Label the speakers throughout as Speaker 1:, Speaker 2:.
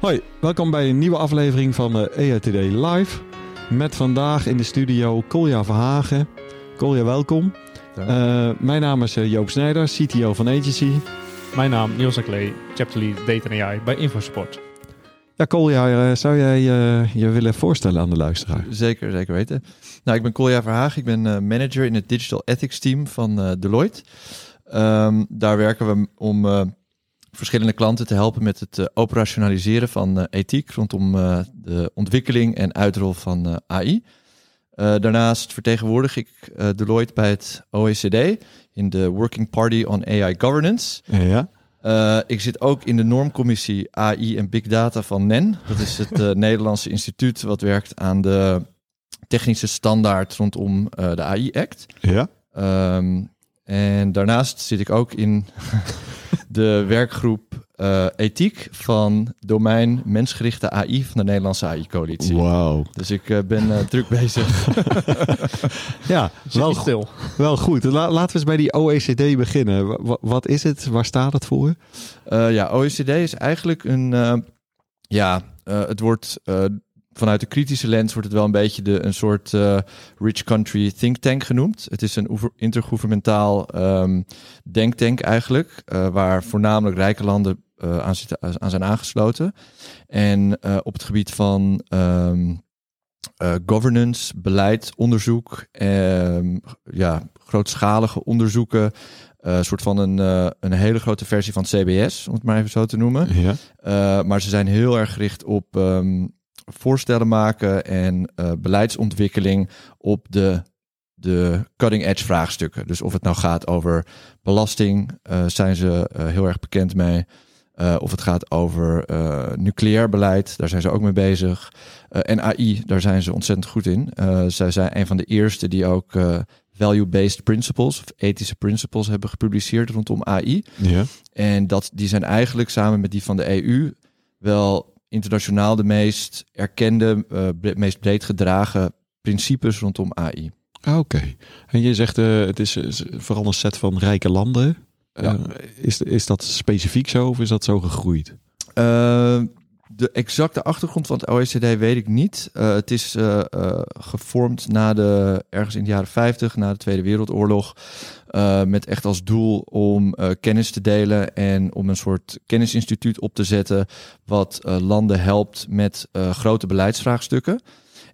Speaker 1: Hoi, welkom bij een nieuwe aflevering van EATD Live. Met vandaag in de studio Kolja Verhagen. Kolja, welkom. Uh, mijn naam is eh, Joop Snijder, CTO van Agency.
Speaker 2: Mijn naam Niels Aklee, Chapter Lead Data en AI bij InfoSupport.
Speaker 1: Ja, Kolja, uh, zou jij je willen voorstellen aan de luisteraar?
Speaker 3: Zeker, zeker weten. Nou, ik ben Kolja Verhagen. Ik ben manager in het Digital Ethics team van Deloitte. Um, daar werken we om verschillende klanten te helpen met het uh, operationaliseren van uh, ethiek rondom uh, de ontwikkeling en uitrol van AI. daarnaast vertegenwoordig ik Deloitte bij het OECD in de Working Party on AI Governance.
Speaker 1: Ja.
Speaker 3: ik zit ook in de normcommissie AI en Big Data van NEN. Dat is het Nederlandse instituut wat werkt aan de technische standaard rondom de AI Act.
Speaker 1: Ja.
Speaker 3: Um, en daarnaast zit ik ook in de werkgroep uh, ethiek van domein mensgerichte AI van de Nederlandse AI-coalitie.
Speaker 1: Wauw.
Speaker 3: Dus ik uh, ben uh, druk bezig.
Speaker 1: ja, wel, stil. wel goed. La laten we eens bij die OECD beginnen. W wat is het? Waar staat het voor?
Speaker 3: ja, OECD is eigenlijk een... ja, het wordt vanuit de kritische lens wordt het wel een beetje de, een soort uh, rich country think tank genoemd. Het is een intergouvernementaal um, denktank eigenlijk, uh, waar voornamelijk rijke landen uh, aan, zitten, aan zijn aangesloten. En op het gebied van um, governance, beleid, onderzoek, um, ja, grootschalige onderzoeken, een soort van een, een hele grote versie van CBS, om het maar even zo te noemen.
Speaker 1: Ja.
Speaker 3: maar ze zijn heel erg gericht op um, voorstellen maken en uh, beleidsontwikkeling op de, de cutting edge vraagstukken. Dus of het nou gaat over belasting, uh, zijn ze uh, heel erg bekend mee. of het gaat over nucleair beleid, daar zijn ze ook mee bezig. en AI, daar zijn ze ontzettend goed in. zij zijn een van de eerste die ook value-based principles, of ethische principles, hebben gepubliceerd rondom AI.
Speaker 1: Ja.
Speaker 3: En dat, die zijn eigenlijk samen met die van de EU wel internationaal de meest erkende, uh, meest breed gedragen principes rondom AI.
Speaker 1: Ah, oké, en je zegt uh, het is, vooral een set van rijke landen. Uh, is, is dat specifiek zo of is dat zo gegroeid?
Speaker 3: De exacte achtergrond van het OECD weet ik niet. Uh, het is uh, uh, gevormd na de, ergens in de jaren 50, na de Tweede Wereldoorlog. met echt als doel om kennis te delen en om een soort kennisinstituut op te zetten. wat landen helpt met grote beleidsvraagstukken.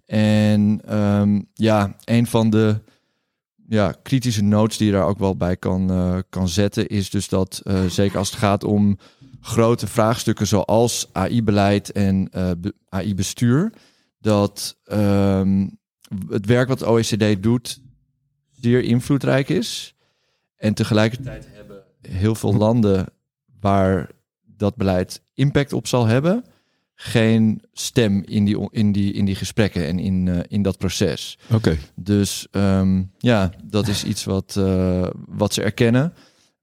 Speaker 3: En um, ja, een van de ja, kritische notes die je daar ook wel bij kan, kan zetten, is dus dat zeker als het gaat om grote vraagstukken zoals AI-beleid en uh, eh, AI-bestuur, dat um, het werk wat de OECD doet zeer invloedrijk is. En tegelijkertijd hebben heel veel landen waar dat beleid impact op zal hebben, geen stem in die, in die, in die gesprekken en in, uh, in dat proces.
Speaker 1: Oké.
Speaker 3: Dus um, ja, dat is iets wat, uh, wat ze erkennen.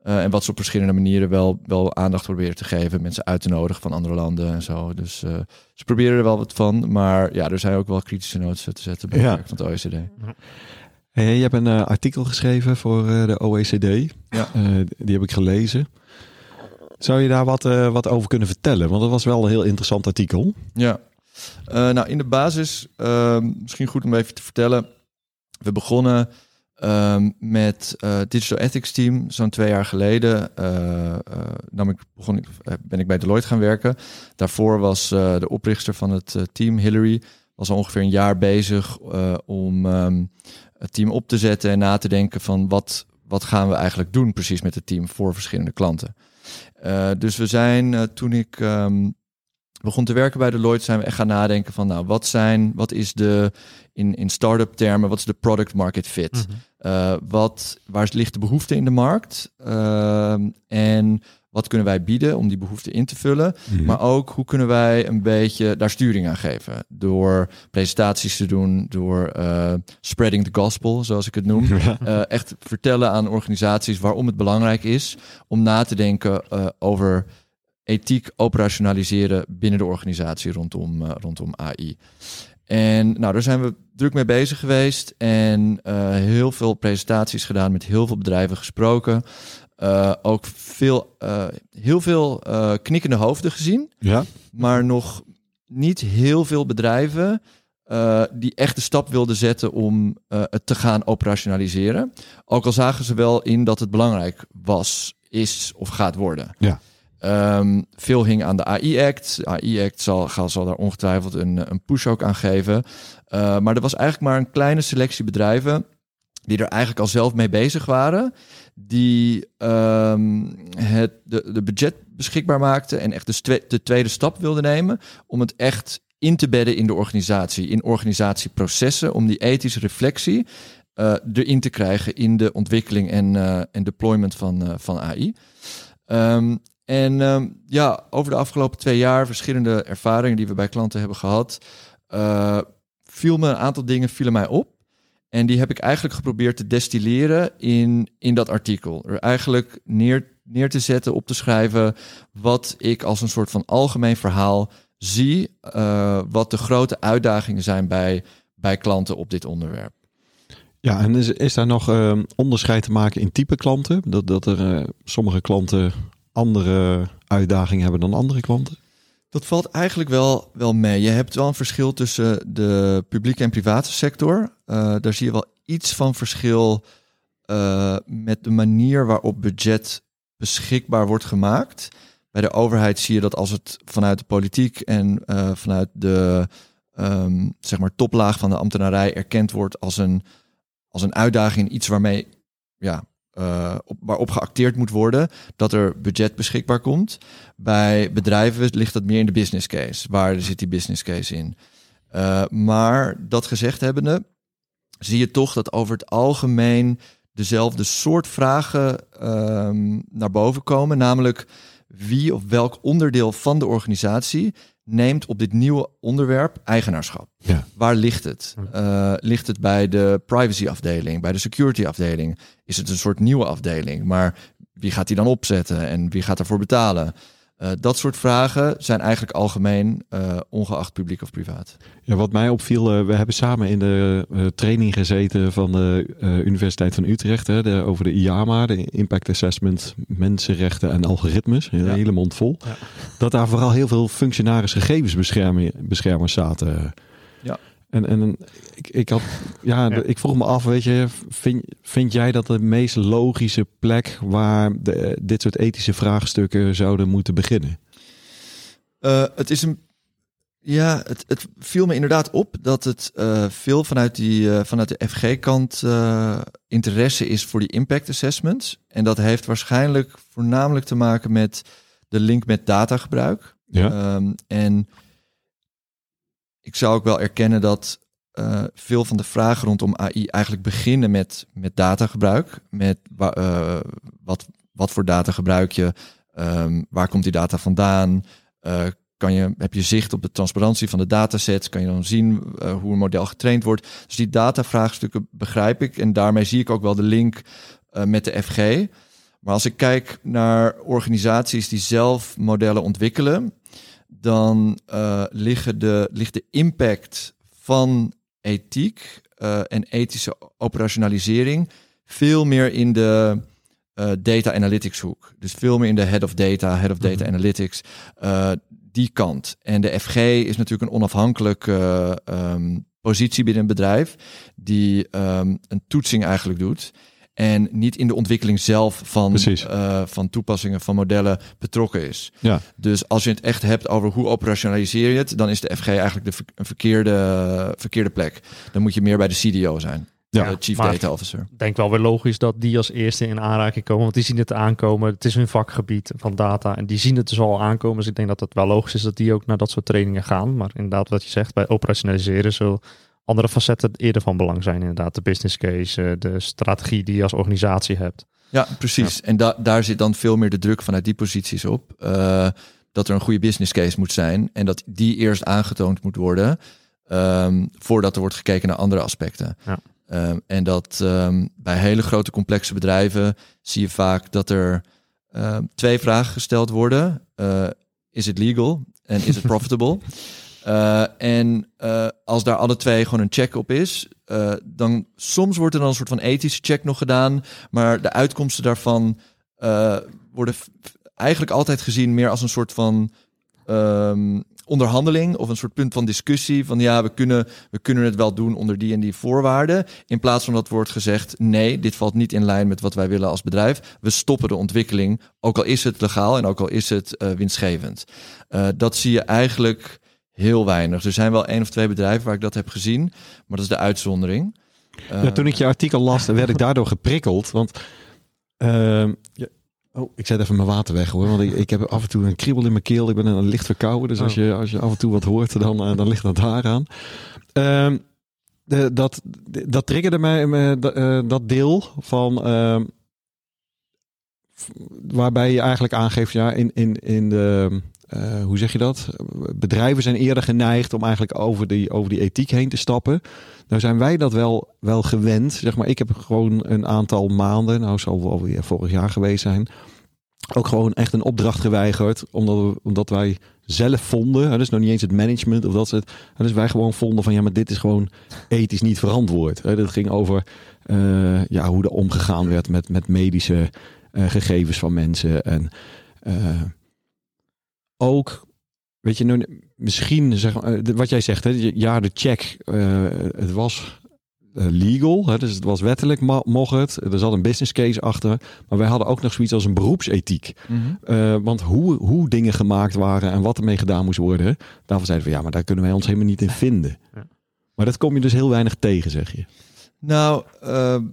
Speaker 3: Uh, en wat ze op verschillende manieren wel, wel aandacht proberen te geven. Mensen uit te nodigen van andere landen en zo. Dus uh, ze proberen er wel wat van. Maar ja, er zijn ook wel kritische noten te zetten bij ja. het werk van het OECD.
Speaker 1: Hey, je hebt een uh, artikel geschreven voor de OECD.
Speaker 3: Ja.
Speaker 1: die heb ik gelezen. Zou je daar wat, wat over kunnen vertellen? Want dat was wel een heel interessant artikel.
Speaker 3: Ja. nou, in de basis, ehm, misschien goed om even te vertellen. We begonnen Um, met uh, Digital Ethics Team, zo'n twee jaar geleden, uh, uh, nam ik, begon ik, ben ik bij Deloitte gaan werken. Daarvoor was de oprichter van het team, Hillary, was al ongeveer een jaar bezig om um, het team op te zetten en na te denken van wat, wat gaan we eigenlijk doen precies met het team voor verschillende klanten. dus we zijn toen ik um, begon te werken bij Deloitte, zijn we echt gaan nadenken van, nou, wat zijn, wat is de, in, in start-up termen, wat is de product market fit? Mhm. uh, wat, waar ligt de behoefte in de markt? Uh, en wat kunnen wij bieden om die behoefte in te vullen.
Speaker 1: Mhm.
Speaker 3: Maar ook hoe kunnen wij een beetje daar sturing aan geven. Door presentaties te doen, door eh, spreading the gospel, zoals ik het noem. Eh, echt vertellen aan organisaties waarom het belangrijk is om na te denken eh, over ethiek operationaliseren binnen de organisatie rondom, eh, rondom AI. En nou, daar zijn we druk mee bezig geweest en eh, heel veel presentaties gedaan, met heel veel bedrijven gesproken. Eh, ook veel, heel veel knikkende hoofden gezien,
Speaker 1: Ja?
Speaker 3: maar nog niet heel veel bedrijven die echt de stap wilden zetten om het te gaan operationaliseren. Ook al zagen ze wel in dat het belangrijk was, is of gaat worden.
Speaker 1: Ja.
Speaker 3: Ehm, veel hing aan de AI-act. De AI-act zal, daar ongetwijfeld een, een push ook aan geven. Eh, maar er was eigenlijk maar een kleine selectie bedrijven die er eigenlijk al zelf mee bezig waren. Die ehm, het, de, de budget beschikbaar maakten en echt de, de tweede stap wilden nemen om het echt in te bedden in de organisatie, in organisatieprocessen, om die ethische reflectie eh, erin te krijgen in de ontwikkeling en, eh, en deployment van, van AI. Ehm, en ehm, ja, over de afgelopen twee jaar, verschillende ervaringen die we bij klanten hebben gehad, eh, viel me een aantal dingen vielen mij op. En die heb ik eigenlijk geprobeerd te destilleren in, in dat artikel. Er eigenlijk neer, neer te zetten, op te schrijven wat ik als een soort van algemeen verhaal zie. eh, wat de grote uitdagingen zijn bij, bij klanten op dit onderwerp.
Speaker 1: Ja, en is, is daar nog eh, onderscheid te maken in type klanten? Dat, dat er eh, sommige klanten andere uitdagingen hebben dan andere klanten?
Speaker 3: Dat valt eigenlijk wel, wel mee. Je hebt wel een verschil tussen de publieke en private sector. Eh, daar zie je wel iets van verschil eh, met de manier waarop budget beschikbaar wordt gemaakt. Bij de overheid zie je dat als het vanuit de politiek en eh, vanuit de ehm, zeg maar toplaag van de ambtenarij erkend wordt als een, als een uitdaging, iets waarmee ja, eh, op, waarop geacteerd moet worden, dat er budget beschikbaar komt. Bij bedrijven ligt dat meer in de business case. Waar zit die business case in? Uh, maar dat gezegd hebbende, zie je toch dat over het algemeen dezelfde soort vragen um, naar boven komen. Namelijk wie of welk onderdeel van de organisatie neemt op dit nieuwe onderwerp eigenaarschap.
Speaker 1: Ja.
Speaker 3: Waar ligt het? Uh, ligt het bij de privacy afdeling, bij de security afdeling? Is het een soort nieuwe afdeling? Maar wie gaat die dan opzetten en wie gaat ervoor betalen? Uh, dat soort vragen zijn eigenlijk algemeen, uh, ongeacht publiek of privaat.
Speaker 1: Ja, wat mij opviel, uh, we hebben samen in de training gezeten van de Universiteit van Utrecht hè, de, over de IAMA, de Impact Assessment, Mensenrechten en Algoritmes, een ja. hele mond vol. Ja. Dat daar vooral heel veel functionaris gegevensbeschermers zaten.
Speaker 3: Ja.
Speaker 1: En, en ik, ik, had, ja, ja, ik vroeg me af, weet je, vind, vind jij dat de meest logische plek waar de, dit soort ethische vraagstukken zouden moeten beginnen?
Speaker 3: Uh, het is een. Ja, het, het, viel me inderdaad op dat het uh, veel vanuit, die, uh, vanuit de FG-kant interesse is voor die impact assessments. En dat heeft waarschijnlijk voornamelijk te maken met de link met datagebruik.
Speaker 1: Ja.
Speaker 3: Um, en ik zou ook wel erkennen dat uh, veel van de vragen rondom AI eigenlijk beginnen met, met datagebruik. Met uh, wat, wat voor data gebruik je? Um, waar komt die data vandaan? Uh, kan je, heb je zicht op de transparantie van de datasets? Kan je dan zien hoe een model getraind wordt? Dus die datavraagstukken begrijp ik. En daarmee zie ik ook wel de link met de FG. Maar als ik kijk naar organisaties die zelf modellen ontwikkelen, dan uh, liggen de, ligt de impact van ethiek uh, en ethische operationalisering veel meer in de uh, data analytics hoek. Dus veel meer in de head of data, head of data mm -hmm. analytics, die kant. En de FG is natuurlijk een onafhankelijke um, positie binnen een bedrijf die um, een toetsing eigenlijk doet en niet in de ontwikkeling zelf van, uh, van toepassingen van modellen betrokken is.
Speaker 1: Ja.
Speaker 3: Dus als je het echt hebt over hoe operationaliseer je het, dan is de FG eigenlijk de ver een verkeerde, verkeerde plek. Dan moet je meer bij de CDO zijn.
Speaker 2: Ja,
Speaker 3: de Chief Data Officer.
Speaker 2: Ik denk wel weer logisch dat die als eerste in aanraking komen. Want die zien het aankomen. Het is hun vakgebied van data. En die zien het dus al aankomen. Dus ik denk dat het wel logisch is dat die ook naar dat soort trainingen gaan. Maar inderdaad, wat je zegt, bij operationaliseren zullen andere facetten eerder van belang zijn. Inderdaad, de business case, de strategie die je als organisatie hebt.
Speaker 3: Ja, precies. En da daar zit dan veel meer de druk vanuit die posities op. Uh, dat er een goede business case moet zijn en dat die eerst aangetoond moet worden um, voordat er wordt gekeken naar andere aspecten. Ja. Um, en dat um, bij hele grote complexe bedrijven zie je vaak dat er twee vragen gesteld worden. Uh, is het legal en is het profitable? Uh, en uh, als daar alle twee gewoon een check op is, uh, dan soms wordt er dan een soort van ethische check nog gedaan, maar de uitkomsten daarvan worden eigenlijk altijd gezien meer als een soort van um, onderhandeling of een soort punt van discussie. Van ja, we kunnen, we kunnen het wel doen onder die en die voorwaarden. In plaats van dat wordt gezegd: nee, dit valt niet in lijn met wat wij willen als bedrijf. We stoppen de ontwikkeling, ook al is het legaal en ook al is het winstgevend. Dat zie je eigenlijk heel weinig. Er zijn wel één of twee bedrijven waar ik dat heb gezien, maar dat is de uitzondering.
Speaker 1: Ja, toen ik je artikel las, werd ik daardoor geprikkeld. Want uh, Oh, ik zet even mijn water weg hoor. Want ik, ik heb af en toe een kriebel in mijn keel. Ik ben een licht verkouden. Dus als, oh. je, als je af en toe wat hoort, dan, uh, dan ligt dat daaraan. Uh, de, dat, dat triggerde mij uh, dat deel van. Ehm, waarbij je eigenlijk aangeeft, ja, in, in, in de. Uh, hoe zeg je dat? Bedrijven zijn eerder geneigd om eigenlijk over die, over die ethiek heen te stappen. Nou zijn wij dat wel, wel gewend. Zeg maar, ik heb gewoon een aantal maanden, nou zal wel alweer vorig jaar geweest zijn, ook gewoon echt een opdracht geweigerd. Omdat, omdat wij zelf vonden, dus nog niet eens het management of dat soort. Dus wij gewoon vonden van ja, maar dit is gewoon ethisch niet verantwoord. Dat ging over uh, ja, hoe er omgegaan werd met, met medische uh, gegevens van mensen. En ook Weet je, nu, misschien zeg uh, wat jij zegt, hè, ja, de check, uh, het was uh, legal, hè, dus het was wettelijk, mocht het. Er zat een business case achter, maar wij hadden ook nog zoiets als een beroepsethiek. Mm -hmm. want hoe, hoe dingen gemaakt waren en wat ermee gedaan moest worden, daarvan zeiden we ja, maar daar kunnen wij ons helemaal niet in vinden. Ja. Maar dat kom je dus heel weinig tegen, zeg je.
Speaker 3: Nou, ehm,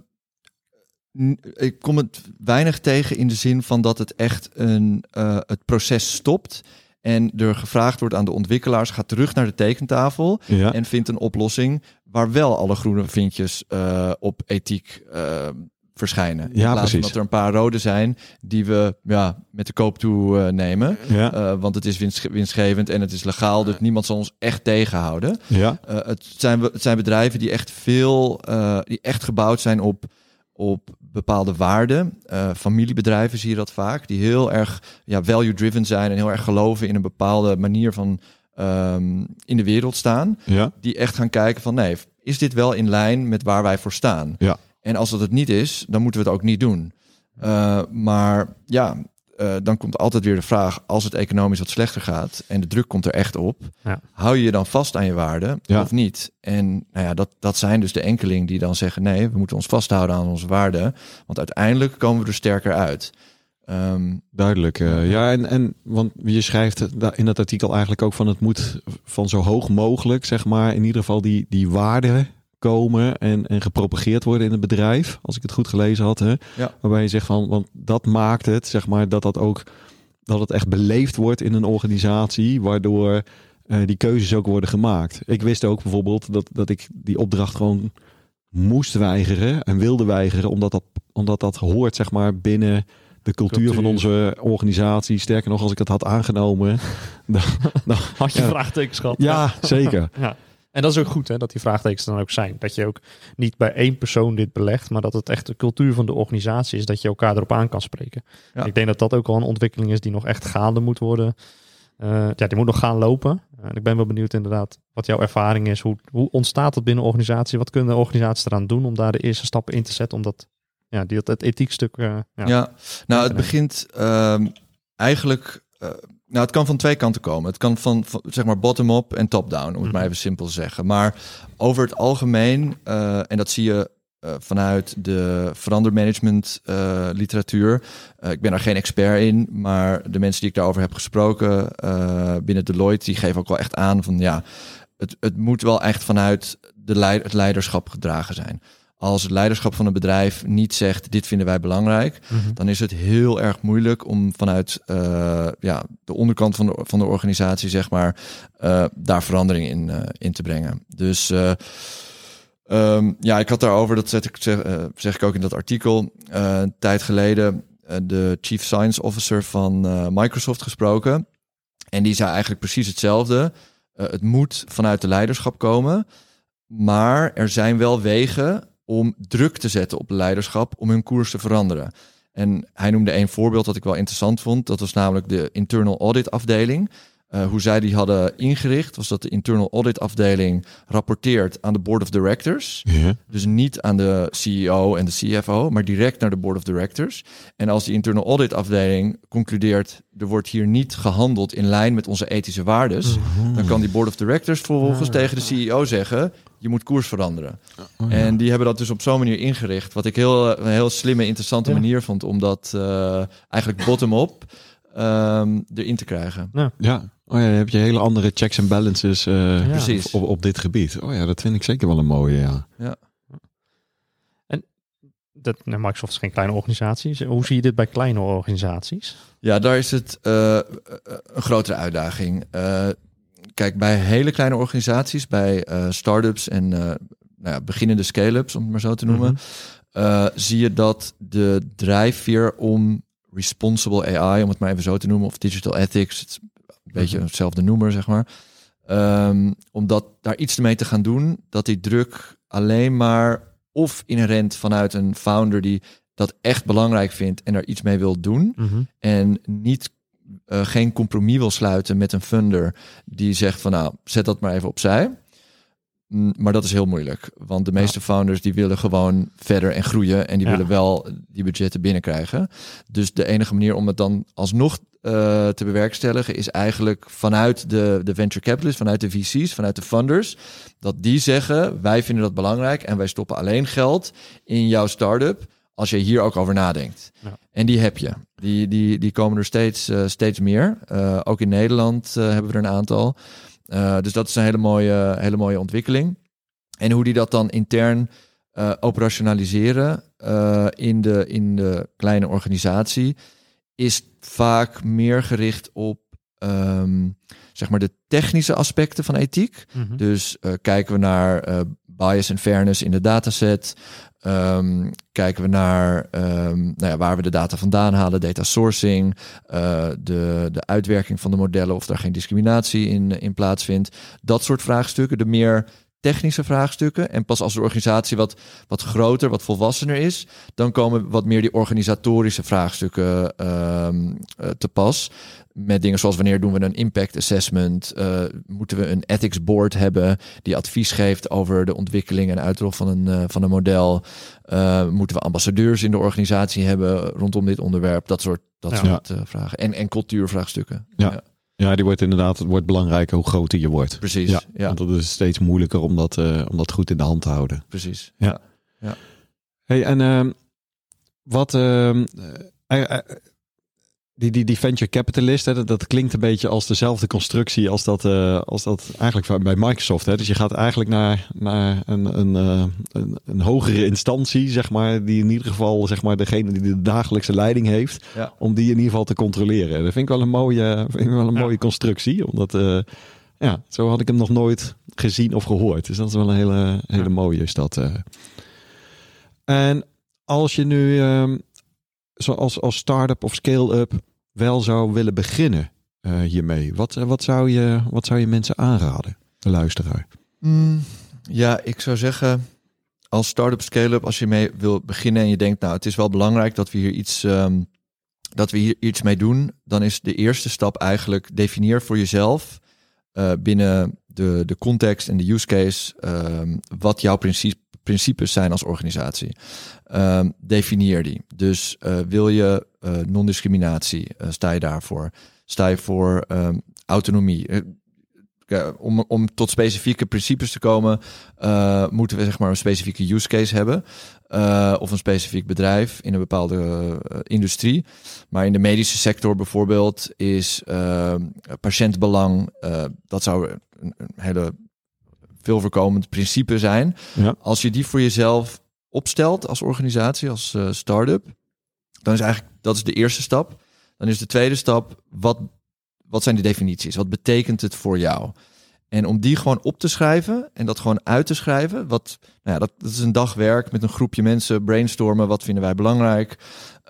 Speaker 3: ik kom het weinig tegen in de zin van dat het echt een, het proces stopt en er gevraagd wordt aan de ontwikkelaars, ga terug naar de tekentafel en vindt een oplossing waar wel alle groene vinkjes uh, op ethiek uh, verschijnen.
Speaker 1: Ja,
Speaker 3: In precies. dat er een paar rode zijn die we ja, met de koop toe uh, nemen. Ja. want het is winst, winstgevend en het is legaal, dus niemand zal ons echt tegenhouden.
Speaker 1: Ja.
Speaker 3: het, zijn, het zijn bedrijven die echt veel, die echt gebouwd zijn op op bepaalde waarden. Uh, familiebedrijven zie je dat vaak, die heel erg ja, value-driven zijn en heel erg geloven in een bepaalde manier van um, in de wereld staan.
Speaker 1: Ja.
Speaker 3: Die echt gaan kijken van nee, is dit wel in lijn met waar wij voor staan?
Speaker 1: Ja.
Speaker 3: En als dat het niet is, dan moeten we het ook niet doen. Uh, maar ja, uh, dan komt altijd weer de vraag: als het economisch wat slechter gaat en de druk komt er echt op, ja. hou je je dan vast aan je waarde ja. of niet? En nou ja, dat, dat zijn dus de enkeling die dan zeggen: nee, we moeten ons vasthouden aan onze waarden, want uiteindelijk komen we er sterker uit.
Speaker 1: Um, Duidelijk. Uh, ja, en, en want je schrijft in dat artikel eigenlijk ook van het moet van zo hoog mogelijk, zeg maar, in ieder geval die, die waarden komen en, en gepropageerd worden in het bedrijf, als ik het goed gelezen had. Hè?
Speaker 3: Ja.
Speaker 1: Waarbij je zegt van, want dat maakt het, zeg maar, dat dat ook dat het echt beleefd wordt in een organisatie, waardoor uh, die keuzes ook worden gemaakt. Ik wist ook bijvoorbeeld dat, dat ik die opdracht gewoon moest weigeren en wilde weigeren, omdat dat, omdat dat hoort, zeg maar, binnen de cultuur, cultuur, van onze organisatie. Sterker nog, als ik het had aangenomen, dan,
Speaker 2: dan had je ja, vraagtekens gehad.
Speaker 1: Ja, zeker.
Speaker 2: ja. En dat is ook goed, hè, dat die vraagtekens dan ook zijn. Dat je ook niet bij één persoon dit belegt, maar dat het echt de cultuur van de organisatie is, dat je elkaar erop aan kan spreken. Ik denk dat dat ook al een ontwikkeling is die nog echt gaande moet worden. Uh, ja, die moet nog gaan lopen. Uh, ik ben wel benieuwd inderdaad wat jouw ervaring is. Hoe, hoe ontstaat dat binnen een organisatie? Wat kunnen organisaties eraan doen om daar de eerste stappen in te zetten? Omdat ja, die, dat, het ethiekstuk... Uh,
Speaker 3: ja, ja, nou het begint ehm, eigenlijk nou, het kan van twee kanten komen. Het kan van, zeg maar bottom-up en top-down, om het mhm. maar even simpel te zeggen. Maar over het algemeen, uh, en dat zie je uh, vanuit de verandermanagement literatuur. ik ben daar geen expert in, maar de mensen die ik daarover heb gesproken binnen Deloitte, die geven ook wel echt aan van ja, het, het moet wel echt vanuit de leid, het leiderschap gedragen zijn als het leiderschap van een bedrijf niet zegt: dit vinden wij belangrijk, mhm. dan is het heel erg moeilijk om vanuit uh, ja, de onderkant van de, van de organisatie, zeg maar, uh, daar verandering in, uh, in te brengen. Dus Ehm, ja, ik had daarover, dat zet ik, zeg, eh, zeg ik ook in dat artikel, eh, een tijd geleden eh, de Chief Science Officer van eh, Microsoft gesproken. En die zei eigenlijk precies hetzelfde. Eh, het moet vanuit de leiderschap komen. Maar er zijn wel wegen om druk te zetten op de leiderschap om hun koers te veranderen. En hij noemde een voorbeeld dat ik wel interessant vond. Dat was namelijk de internal audit afdeling. Eh, hoe zij die hadden ingericht, was dat de internal audit afdeling rapporteert aan de board of directors.
Speaker 1: Ja.
Speaker 3: Dus niet aan de CEO en de CFO, maar direct naar de board of directors. En als die internal audit afdeling concludeert, er wordt hier niet gehandeld in lijn met onze ethische waardes, dan kan die board of directors vervolgens tegen de CEO zeggen, je moet koers veranderen. En die hebben dat dus op zo'n manier ingericht, wat ik heel, een heel slimme, interessante
Speaker 2: Ja.
Speaker 3: manier vond om dat eh, eigenlijk bottom-up ehm, erin te krijgen.
Speaker 1: Ja. Oh ja, dan heb je hele andere checks en balances eh,
Speaker 3: Precies.
Speaker 1: op, op dit gebied. Oh ja, dat vind ik zeker wel een mooie, ja.
Speaker 2: Dat, nou, Microsoft is geen kleine organisatie. Hoe zie je dit bij kleine organisaties?
Speaker 3: Ja, daar is het eh, een grotere uitdaging. Kijk, bij hele kleine organisaties, bij eh start-ups en eh, nou ja, beginnende scale-ups, om het maar zo te noemen,
Speaker 2: Mhm.
Speaker 3: eh, zie je dat de drijfveer om responsible AI, om het maar even zo te noemen, of digital ethics, het is een beetje hetzelfde noemer, zeg maar. Ehm, om dat, daar iets mee te gaan doen, dat die druk alleen maar of inherent vanuit een founder die dat echt belangrijk vindt en daar iets mee wil doen, en niet eh, geen compromis wil sluiten met een funder die zegt van nou zet dat maar even opzij. Mm, Maar dat is heel moeilijk, want de meeste founders die willen gewoon verder en groeien en die
Speaker 2: Ja.
Speaker 3: willen wel die budgetten binnenkrijgen. Dus de enige manier om het dan alsnog eh, te bewerkstelligen is eigenlijk vanuit de, de venture capitalists, vanuit de VC's, vanuit de funders, dat die zeggen wij vinden dat belangrijk en wij stoppen alleen geld in jouw start-up als je hier ook over nadenkt.
Speaker 2: Ja.
Speaker 3: En die heb je. Die, die, die komen er steeds, eh, steeds meer. Eh, ook in Nederland eh, hebben we er een aantal. Dus dat is een hele mooie, hele mooie ontwikkeling. En hoe die dat dan intern operationaliseren in, de, in de kleine organisatie, is vaak meer gericht op ehm, zeg maar de technische aspecten van ethiek.
Speaker 2: Mhm.
Speaker 3: Dus kijken we naar bias en fairness in de dataset. Ehm, kijken we naar ehm, nou ja, waar we de data vandaan halen, data sourcing, eh, de, de uitwerking van de modellen, of daar geen discriminatie in, in plaatsvindt. Dat soort vraagstukken, de meer technische vraagstukken. En pas als de organisatie wat, wat groter, wat volwassener is, dan komen wat meer die organisatorische vraagstukken ehm, eh, te pas. Met dingen zoals wanneer doen we een impact assessment? Eh, moeten we een ethics board hebben die advies geeft over de ontwikkeling en uitrol van een, eh, van een model? Moeten we ambassadeurs in de organisatie hebben rondom dit onderwerp? Dat soort, dat
Speaker 2: Ja.
Speaker 3: soort vragen. En, en cultuurvraagstukken.
Speaker 1: Ja. Ja, die wordt inderdaad, het wordt belangrijker hoe groter je wordt.
Speaker 3: Precies.
Speaker 1: Ja,
Speaker 3: Ja,
Speaker 1: Want het is steeds moeilijker om dat, eh, om dat goed in de hand te houden.
Speaker 3: precies.
Speaker 1: Ja. Hey, en ehm, wat eh, die, die, die venture capitalist, hè, dat, dat klinkt een beetje als dezelfde constructie als dat, eh, als dat eigenlijk bij Microsoft. Hè. Dus je gaat eigenlijk naar, naar een, een, eh, een, een hogere instantie, zeg maar, die in ieder geval zeg maar, degene die de dagelijkse leiding heeft,
Speaker 3: Ja.
Speaker 1: om die in ieder geval te controleren. Dat vind ik wel een mooie, vind ik wel een
Speaker 2: Ja.
Speaker 1: mooie constructie, omdat eh, ja, zo had ik hem nog nooit gezien of gehoord. Dus dat is wel een hele, hele
Speaker 2: Ja.
Speaker 1: mooie is dat. En als je nu ehm, zoals als start-up of scale-up wel zou willen beginnen eh, hiermee, wat, eh, wat, zou je, wat zou je mensen aanraden, de luisteraar?
Speaker 3: Mm, ja, ik zou zeggen, als start-up, scale-up, als je mee wil beginnen en je denkt, nou, het is wel belangrijk dat we hier iets, ehm, dat we hier iets mee doen, dan is de eerste stap eigenlijk definieer voor jezelf eh, binnen de, de context en de use case ehm, wat jouw principe, principes zijn als organisatie. Ehm, definieer die. Dus eh, wil je eh, non-discriminatie, eh, sta je daarvoor? Sta je voor ehm, autonomie? Om, om tot specifieke principes te komen, moeten we zeg maar een specifieke use case hebben. of een specifiek bedrijf in een bepaalde industrie. Maar in de medische sector bijvoorbeeld is eh, patiëntbelang, dat zou een hele veel voorkomend principe zijn.
Speaker 1: Ja.
Speaker 3: Als je die voor jezelf opstelt als organisatie, als eh, start-up, dan is eigenlijk dat is de eerste stap. Dan is de tweede stap, wat, wat zijn de definities? Wat betekent het voor jou? En om die gewoon op te schrijven en dat gewoon uit te schrijven. Wat, nou ja, dat, dat is een dag werk met een groepje mensen brainstormen. Wat vinden wij belangrijk?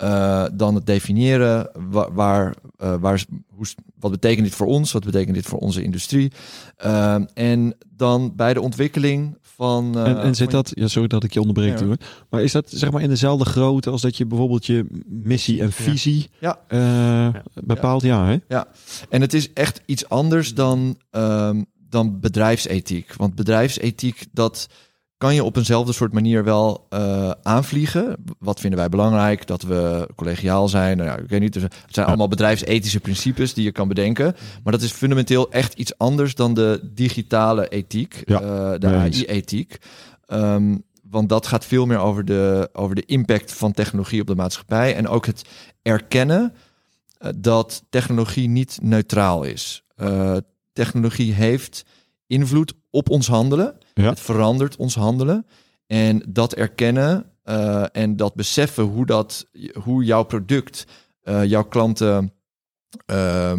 Speaker 3: Uh, dan het definiëren. Waar, waar, uh, waar, hoe, wat betekent dit voor ons? Wat betekent dit voor onze industrie? Uh, en dan bij de ontwikkeling van.
Speaker 1: en, en zit dat, ja, sorry dat ik je onderbreek, ja. maar is dat zeg maar in dezelfde grootte als dat je bijvoorbeeld je missie en visie
Speaker 3: ja.
Speaker 1: ja. bepaalt? Ja. hè?
Speaker 3: ja, en het is echt iets anders dan, um, dan bedrijfsethiek. Want bedrijfsethiek, dat kan je op eenzelfde soort manier wel uh, aanvliegen. Wat vinden wij belangrijk? Dat we collegiaal zijn. Nou ja, ik weet niet. Het zijn allemaal bedrijfsethische principes die je kan bedenken. Maar dat is fundamenteel echt iets anders dan de digitale ethiek,
Speaker 1: ja,
Speaker 3: uh, de AI-ethiek. Um, want dat gaat veel meer over de, over de impact van technologie op de maatschappij. En ook het erkennen uh, dat technologie niet neutraal is. technologie heeft invloed op ons handelen.
Speaker 1: Ja.
Speaker 3: Het verandert ons handelen. En dat erkennen uh, en dat beseffen hoe, dat, hoe jouw product uh, jouw klanten uh,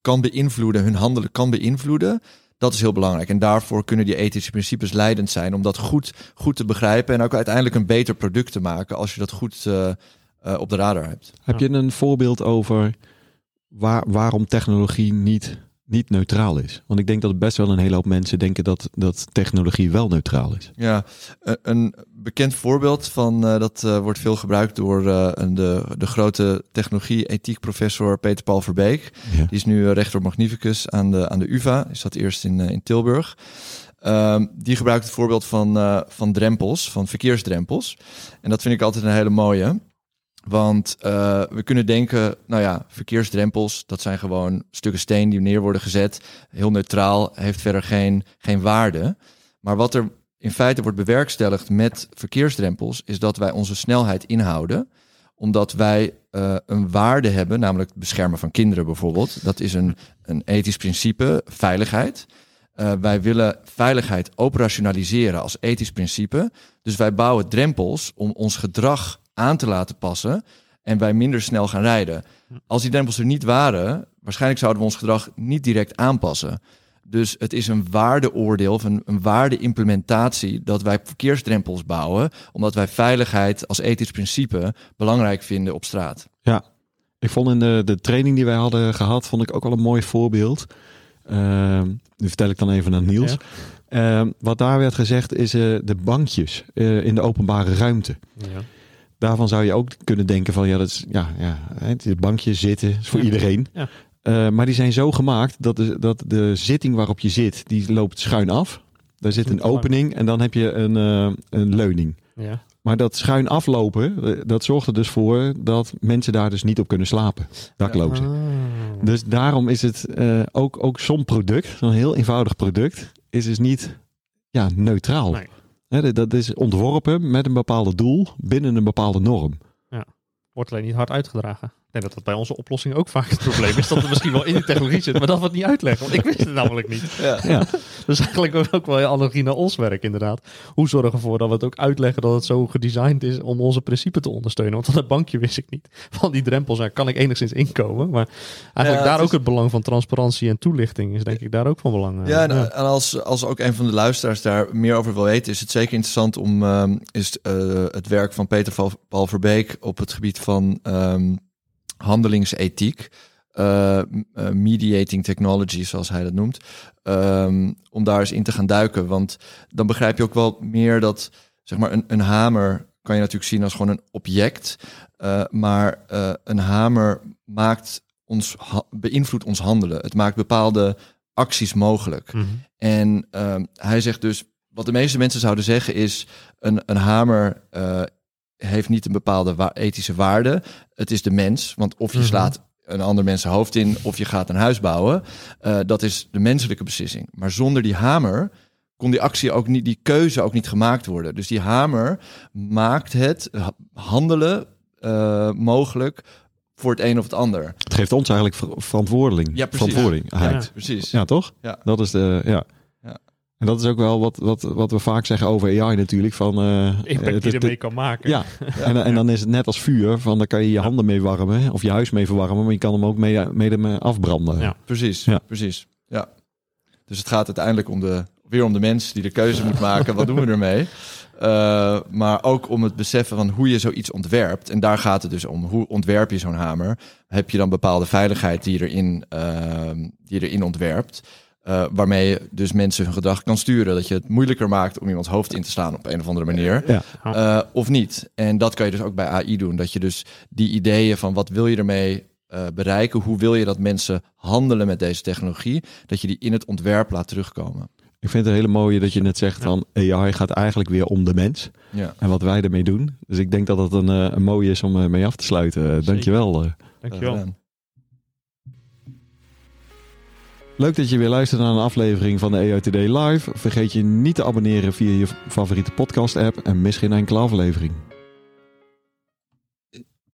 Speaker 3: kan beïnvloeden, hun handelen kan beïnvloeden. Dat is heel belangrijk. En daarvoor kunnen die ethische principes leidend zijn om dat goed, goed te begrijpen en ook uiteindelijk een beter product te maken als je dat goed uh, op de radar hebt.
Speaker 1: Heb je een voorbeeld over waar, waarom technologie niet niet neutraal is. Want ik denk dat best wel een hele hoop mensen denken dat, dat technologie wel neutraal is.
Speaker 3: Ja, een bekend voorbeeld van uh, dat uh, wordt veel gebruikt door uh, de, de grote technologie-ethiek professor Peter Paul Verbeek.
Speaker 1: Ja.
Speaker 3: Die is nu rechter magnificus aan de, aan de UvA. Is dat eerst in, in Tilburg. Um, die gebruikt het voorbeeld van, van drempels, van verkeersdrempels. En dat vind ik altijd een hele mooie. Want uh, we kunnen denken, nou ja, verkeersdrempels, dat zijn gewoon stukken steen die neer worden gezet. Heel neutraal, heeft verder geen, geen waarde. Maar wat er in feite wordt bewerkstelligd met verkeersdrempels, is dat wij onze snelheid inhouden. Omdat wij uh, een waarde hebben, namelijk het beschermen van kinderen bijvoorbeeld. Dat is een, een ethisch principe, veiligheid. Uh, wij willen veiligheid operationaliseren als ethisch principe. Dus wij bouwen drempels om ons gedrag aan te laten passen en wij minder snel gaan rijden. Als die drempels er niet waren, waarschijnlijk zouden we ons gedrag niet direct aanpassen. Dus het is een waardeoordeel of een, een waardeimplementatie dat wij verkeersdrempels bouwen, omdat wij veiligheid als ethisch principe belangrijk vinden op straat.
Speaker 1: Ja, ik vond in de, de training die wij hadden gehad, vond ik ook al een mooi voorbeeld. Uh, nu vertel ik dan even aan Niels. Ja. Uh, wat daar werd gezegd is uh, de bankjes uh, in de openbare ruimte.
Speaker 2: Ja.
Speaker 1: Daarvan zou je ook kunnen denken van ja, dat is ja, ja het bankje zitten is voor
Speaker 2: Ja.
Speaker 1: iedereen.
Speaker 2: Ja.
Speaker 1: Uh, maar die zijn zo gemaakt dat de, dat de zitting waarop je zit, die loopt schuin af. Daar zit een opening en dan heb je een, uh, een leuning.
Speaker 2: Ja.
Speaker 1: Maar dat schuin aflopen, eh, dat zorgt er dus voor dat mensen daar dus niet op kunnen slapen. Dakloos.
Speaker 2: Ah.
Speaker 1: Dus daarom is het uh, ook, ook zo'n product, zo'n heel eenvoudig product, is dus niet ja, neutraal.
Speaker 2: Nee.
Speaker 1: Dat is ontworpen met een bepaald doel binnen een bepaalde norm.
Speaker 2: Wordt alleen niet hard uitgedragen. Denk dat dat bij onze oplossing ook vaak het probleem is. Dat het misschien wel in die technologie zit, maar dat we het niet uitleggen. Want ik wist het namelijk niet.
Speaker 1: Ja.
Speaker 2: Dus eigenlijk ook- wel een analogie naar ons werk inderdaad. Hoe zorgen we ervoor dat we het ook uitleggen dat het zo gedesigned is om onze principe te ondersteunen. Want van dat bankje wist ik niet. Van die drempels daar kan ik enigszins inkomen. Maar eigenlijk
Speaker 3: Ja,
Speaker 2: daar ook
Speaker 3: is-
Speaker 2: het belang van transparantie en toelichting is denk ik daar ook van belang. eh.
Speaker 3: Ja, en, en als, als ook een van de luisteraars daar meer over wil weten, is het zeker interessant om ehm, is, eh, het werk van Peter Paul Verbeek op het gebied van ehm, handelingsethiek, eh, eh, mediating technology, zoals hij dat noemt, ehm, om daar eens in te gaan duiken. Want dan begrijp je ook wel meer dat, zeg maar, een, een hamer kan je natuurlijk zien als gewoon een object, eh, maar een hamer maakt ons, beïnvloedt ons handelen. Het maakt bepaalde acties mogelijk.
Speaker 2: Mhm.
Speaker 3: En ehm, hij zegt dus, wat de meeste mensen zouden zeggen is, een, een hamer heeft niet een bepaalde wa- ethische waarde. Het is de mens, want of je
Speaker 2: Mhm.
Speaker 3: slaat een ander mens hoofd in of je gaat een huis bouwen, eh, dat is de menselijke beslissing. Maar zonder die hamer kon die actie ook niet, die keuze ook niet gemaakt worden. Dus die hamer maakt het ha- handelen eh, mogelijk voor het een of het ander.
Speaker 1: Het geeft ons eigenlijk ver- verantwoording.
Speaker 3: Ja, precies.
Speaker 1: verantwoordingheid.
Speaker 2: Ja.
Speaker 3: Precies.
Speaker 1: Ja, toch?
Speaker 3: Ja.
Speaker 1: Dat is de, ja. En dat is ook wel wat, wat, wat we vaak zeggen over AI natuurlijk. Van, eh,
Speaker 2: Impact die ermee kan maken.
Speaker 1: ja, en, en dan is het net als vuur. Van, daar kan je je handen mee warmen of je huis mee verwarmen. Maar je kan hem ook mee, mee, mee afbranden.
Speaker 2: Ja.
Speaker 3: Precies,
Speaker 1: Ja.
Speaker 3: precies. Ja. Dus het gaat uiteindelijk om de, weer om de mens die de keuze moet maken. wat doen we ermee? Uh, maar ook om het beseffen van hoe je zoiets ontwerpt. En daar gaat het dus om. Hoe ontwerp je zo'n hamer? Heb je dan bepaalde veiligheid die je erin, uh, die je erin ontwerpt? Uh, waarmee je dus mensen hun gedrag kan sturen. Dat je het moeilijker maakt om iemands hoofd in te slaan op een of andere manier.
Speaker 1: Ja.
Speaker 3: Uh, of niet. En dat kan je dus ook bij AI doen. Dat je dus die ideeën van wat wil je ermee uh, bereiken? Hoe wil je dat mensen handelen met deze technologie? Dat je die in het ontwerp laat terugkomen.
Speaker 1: Ik vind het een hele mooie dat je net zegt van AI gaat eigenlijk weer om de mens.
Speaker 3: Ja.
Speaker 1: En wat wij ermee doen. Dus ik denk dat dat een, een mooie is om mee af te sluiten. Dankjewel.
Speaker 2: Dankjewel.
Speaker 1: Leuk dat je weer luistert naar een aflevering van de EOTD Live. Vergeet je niet te abonneren via je favoriete podcast app en mis geen enkele aflevering.